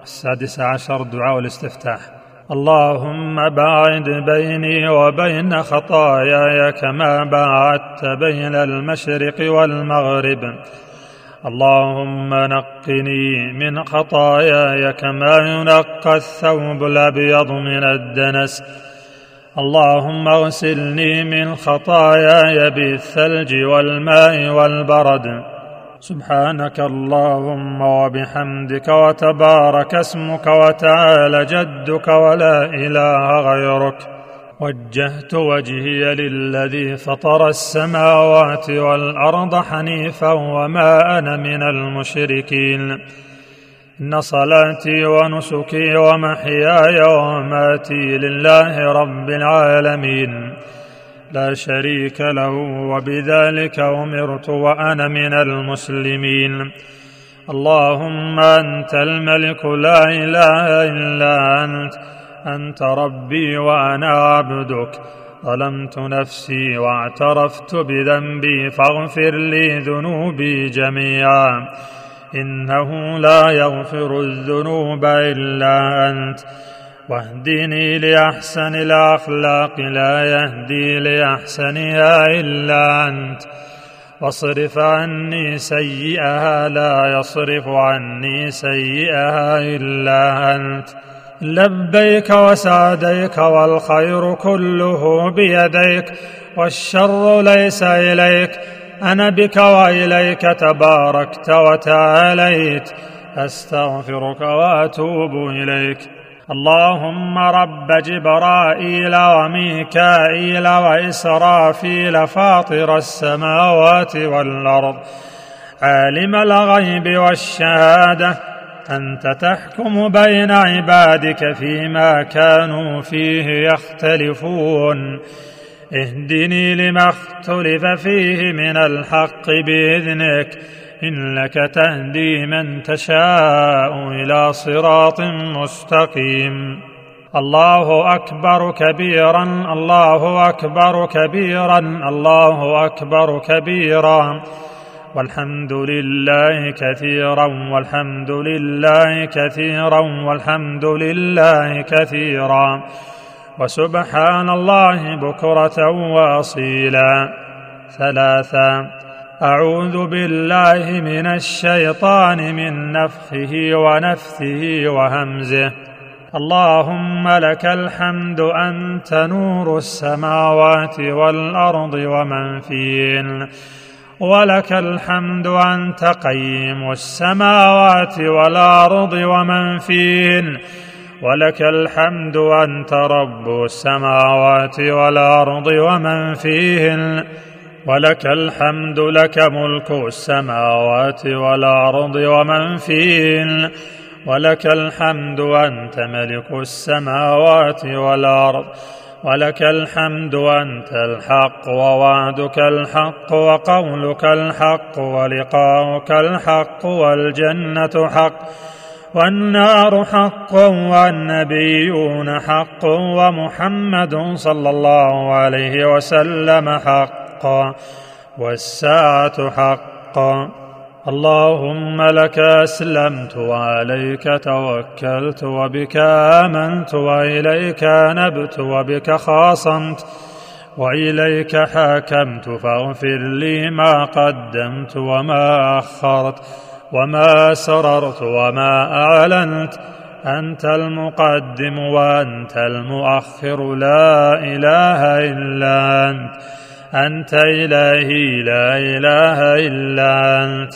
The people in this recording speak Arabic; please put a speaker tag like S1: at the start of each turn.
S1: السادس عشر دعاء الاستفتاح. اللهم باعد بيني وبين خطاياي كما باعدت بين المشرق والمغرب. اللهم نقني من خطاياي كما ينقى الثوب الأبيض من الدنس. اللهم اغسلني من خطاياي بالثلج والماء والبرد. سبحانك اللهم وبحمدك وتبارك اسمك وتعالى جدك ولا إله غيرك. وجهت وجهي للذي فطر السماوات والأرض حنيفا وما أنا من المشركين. إن صلاتي ونسكي ومحياي ومماتي لله رب العالمين. لا شريك له وبذلك أمرت وأنا من المسلمين. اللهم أنت الملك لا إله إلا أنت أنت ربي وأنا عبدك. ظلمت نفسي واعترفت بذنبي فاغفر لي ذنوبي جميعا. إنه لا يغفر الذنوب إلا أنت. واهدني لاحسن الاخلاق لا يهدي لاحسنها الا انت. واصرف عني سيئها لا يصرف عني سيئها الا انت. لبيك وسعديك والخير كله بيديك والشر ليس اليك. أنا بك واليك تباركت وتعاليت. استغفرك واتوب اليك. اللهم رب جبرائيل وميكائيل وإسرافيل فاطر السماوات والأرض عالم الغيب والشهادة أنت تحكم بين عبادك فيما كانوا فيه يختلفون اهدني لما اختلف فيه من الحق بإذنك إنك تهدي من تشاء إلى صراط مستقيم. الله أكبر كبيرا الله أكبر كبيرا الله أكبر كبيرا. والحمد لله كثيرا والحمد لله كثيرا والحمد لله كثيرا. وسبحان الله بكرة واصيلا. ثلاثا أعوذ بالله من الشيطان من نفخه ونفثه وهمزه. اللهم لك الحمد أنت نور السماوات والأرض ومن فيهن. ولك الحمد أنت قيم السماوات والأرض ومن فيهن. ولك الحمد أنت رب السماوات والأرض ومن فيهن. ولك الحمد لك ملك السماوات والأرض ومن فيهن. ولك الحمد أنت ملك السماوات والأرض. ولك الحمد أنت الحق ووعدك الحق وقولك الحق ولقاؤك الحق والجنة حق. والنار حق والنبيون حق ومحمد صلى الله عليه وسلم حقا والساعة حقا. اللهم لك أسلمت وعليك توكلت وبك آمنت وإليك نبت وبك خاصمت وإليك حاكمت فاغفر لي ما قدمت وما أخرت وما سررت وما أعلنت. أنت المقدم وأنت المؤخر. لا إله إلا أنت. أنت إلهي لا إله إلا أنت.